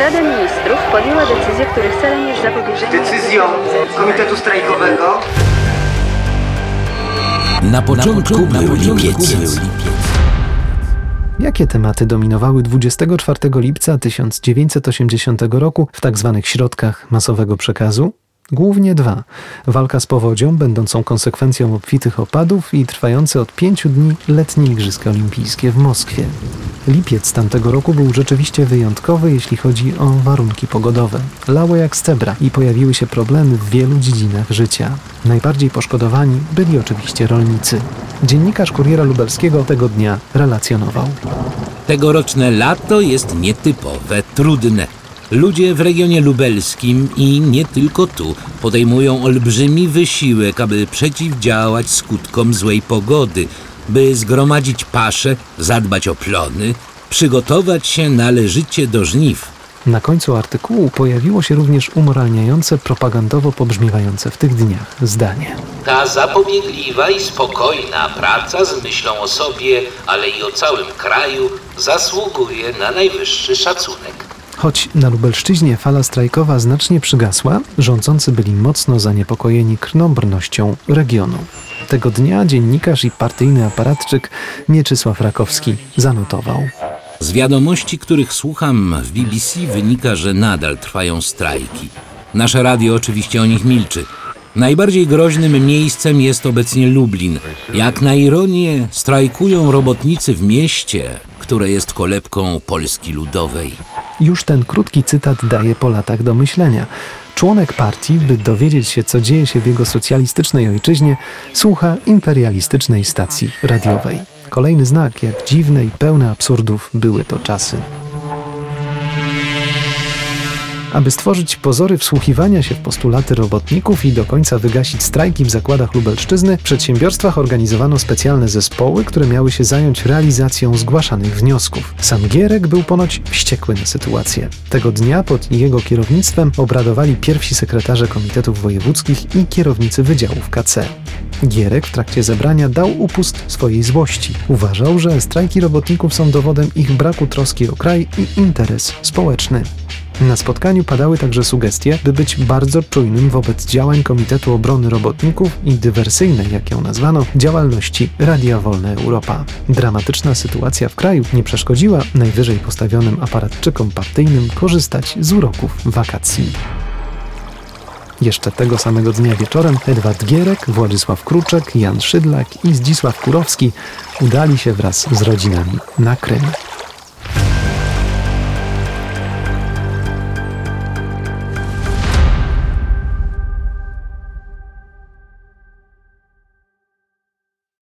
Rada Ministrów podjęła decyzję, których celem jest zapobieżenie... Decyzją Komitetu Strajkowego Na początku, był lipiec. Jakie tematy dominowały 24 lipca 1980 roku w tzw. środkach masowego przekazu? Głównie dwa. Walka z powodzią, będącą konsekwencją obfitych opadów i trwające od pięciu dni letnie Igrzyska Olimpijskie w Moskwie. Lipiec tamtego roku był rzeczywiście wyjątkowy, jeśli chodzi o warunki pogodowe. Lało jak z cebra i pojawiły się problemy w wielu dziedzinach życia. Najbardziej poszkodowani byli oczywiście rolnicy. Dziennikarz Kuriera Lubelskiego tego dnia relacjonował. Tegoroczne lato jest nietypowe, trudne. Ludzie w regionie lubelskim i nie tylko tu podejmują olbrzymi wysiłek, aby przeciwdziałać skutkom złej pogody, by zgromadzić pasze, zadbać o plony, przygotować się należycie do żniw. Na końcu artykułu pojawiło się również umoralniające, propagandowo pobrzmiewające w tych dniach zdanie. Ta zapobiegliwa i spokojna praca z myślą o sobie, ale i o całym kraju zasługuje na najwyższy szacunek. Choć na Lubelszczyźnie fala strajkowa znacznie przygasła, rządzący byli mocno zaniepokojeni krnąbrnością regionu. Tego dnia dziennikarz i partyjny aparatczyk Mieczysław Rakowski zanotował. Z wiadomości, których słucham w BBC wynika, że nadal trwają strajki. Nasze radio oczywiście o nich milczy. Najbardziej groźnym miejscem jest obecnie Lublin. Jak na ironię, strajkują robotnicy w mieście, które jest kolebką Polski Ludowej. Już ten krótki cytat daje po latach do myślenia. Członek partii, by dowiedzieć się, co dzieje się w jego socjalistycznej ojczyźnie, słucha imperialistycznej stacji radiowej. Kolejny znak, jak dziwne i pełne absurdów były to czasy. Aby stworzyć pozory wsłuchiwania się w postulaty robotników i do końca wygasić strajki w zakładach Lubelszczyzny, w przedsiębiorstwach organizowano specjalne zespoły, które miały się zająć realizacją zgłaszanych wniosków. Sam Gierek był ponoć wściekły na sytuację. Tego dnia pod jego kierownictwem obradowali pierwsi sekretarze komitetów wojewódzkich i kierownicy wydziałów KC. Gierek w trakcie zebrania dał upust swojej złości. Uważał, że strajki robotników są dowodem ich braku troski o kraj i interes społeczny. Na spotkaniu padały także sugestie, by być bardzo czujnym wobec działań Komitetu Obrony Robotników i dywersyjnej, jak ją nazwano, działalności Radia Wolna Europa. Dramatyczna sytuacja w kraju nie przeszkodziła najwyżej postawionym aparatczykom partyjnym korzystać z uroków wakacji. Jeszcze tego samego dnia wieczorem Edward Gierek, Władysław Kruczek, Jan Szydlak i Zdzisław Kurowski udali się wraz z rodzinami na Krym.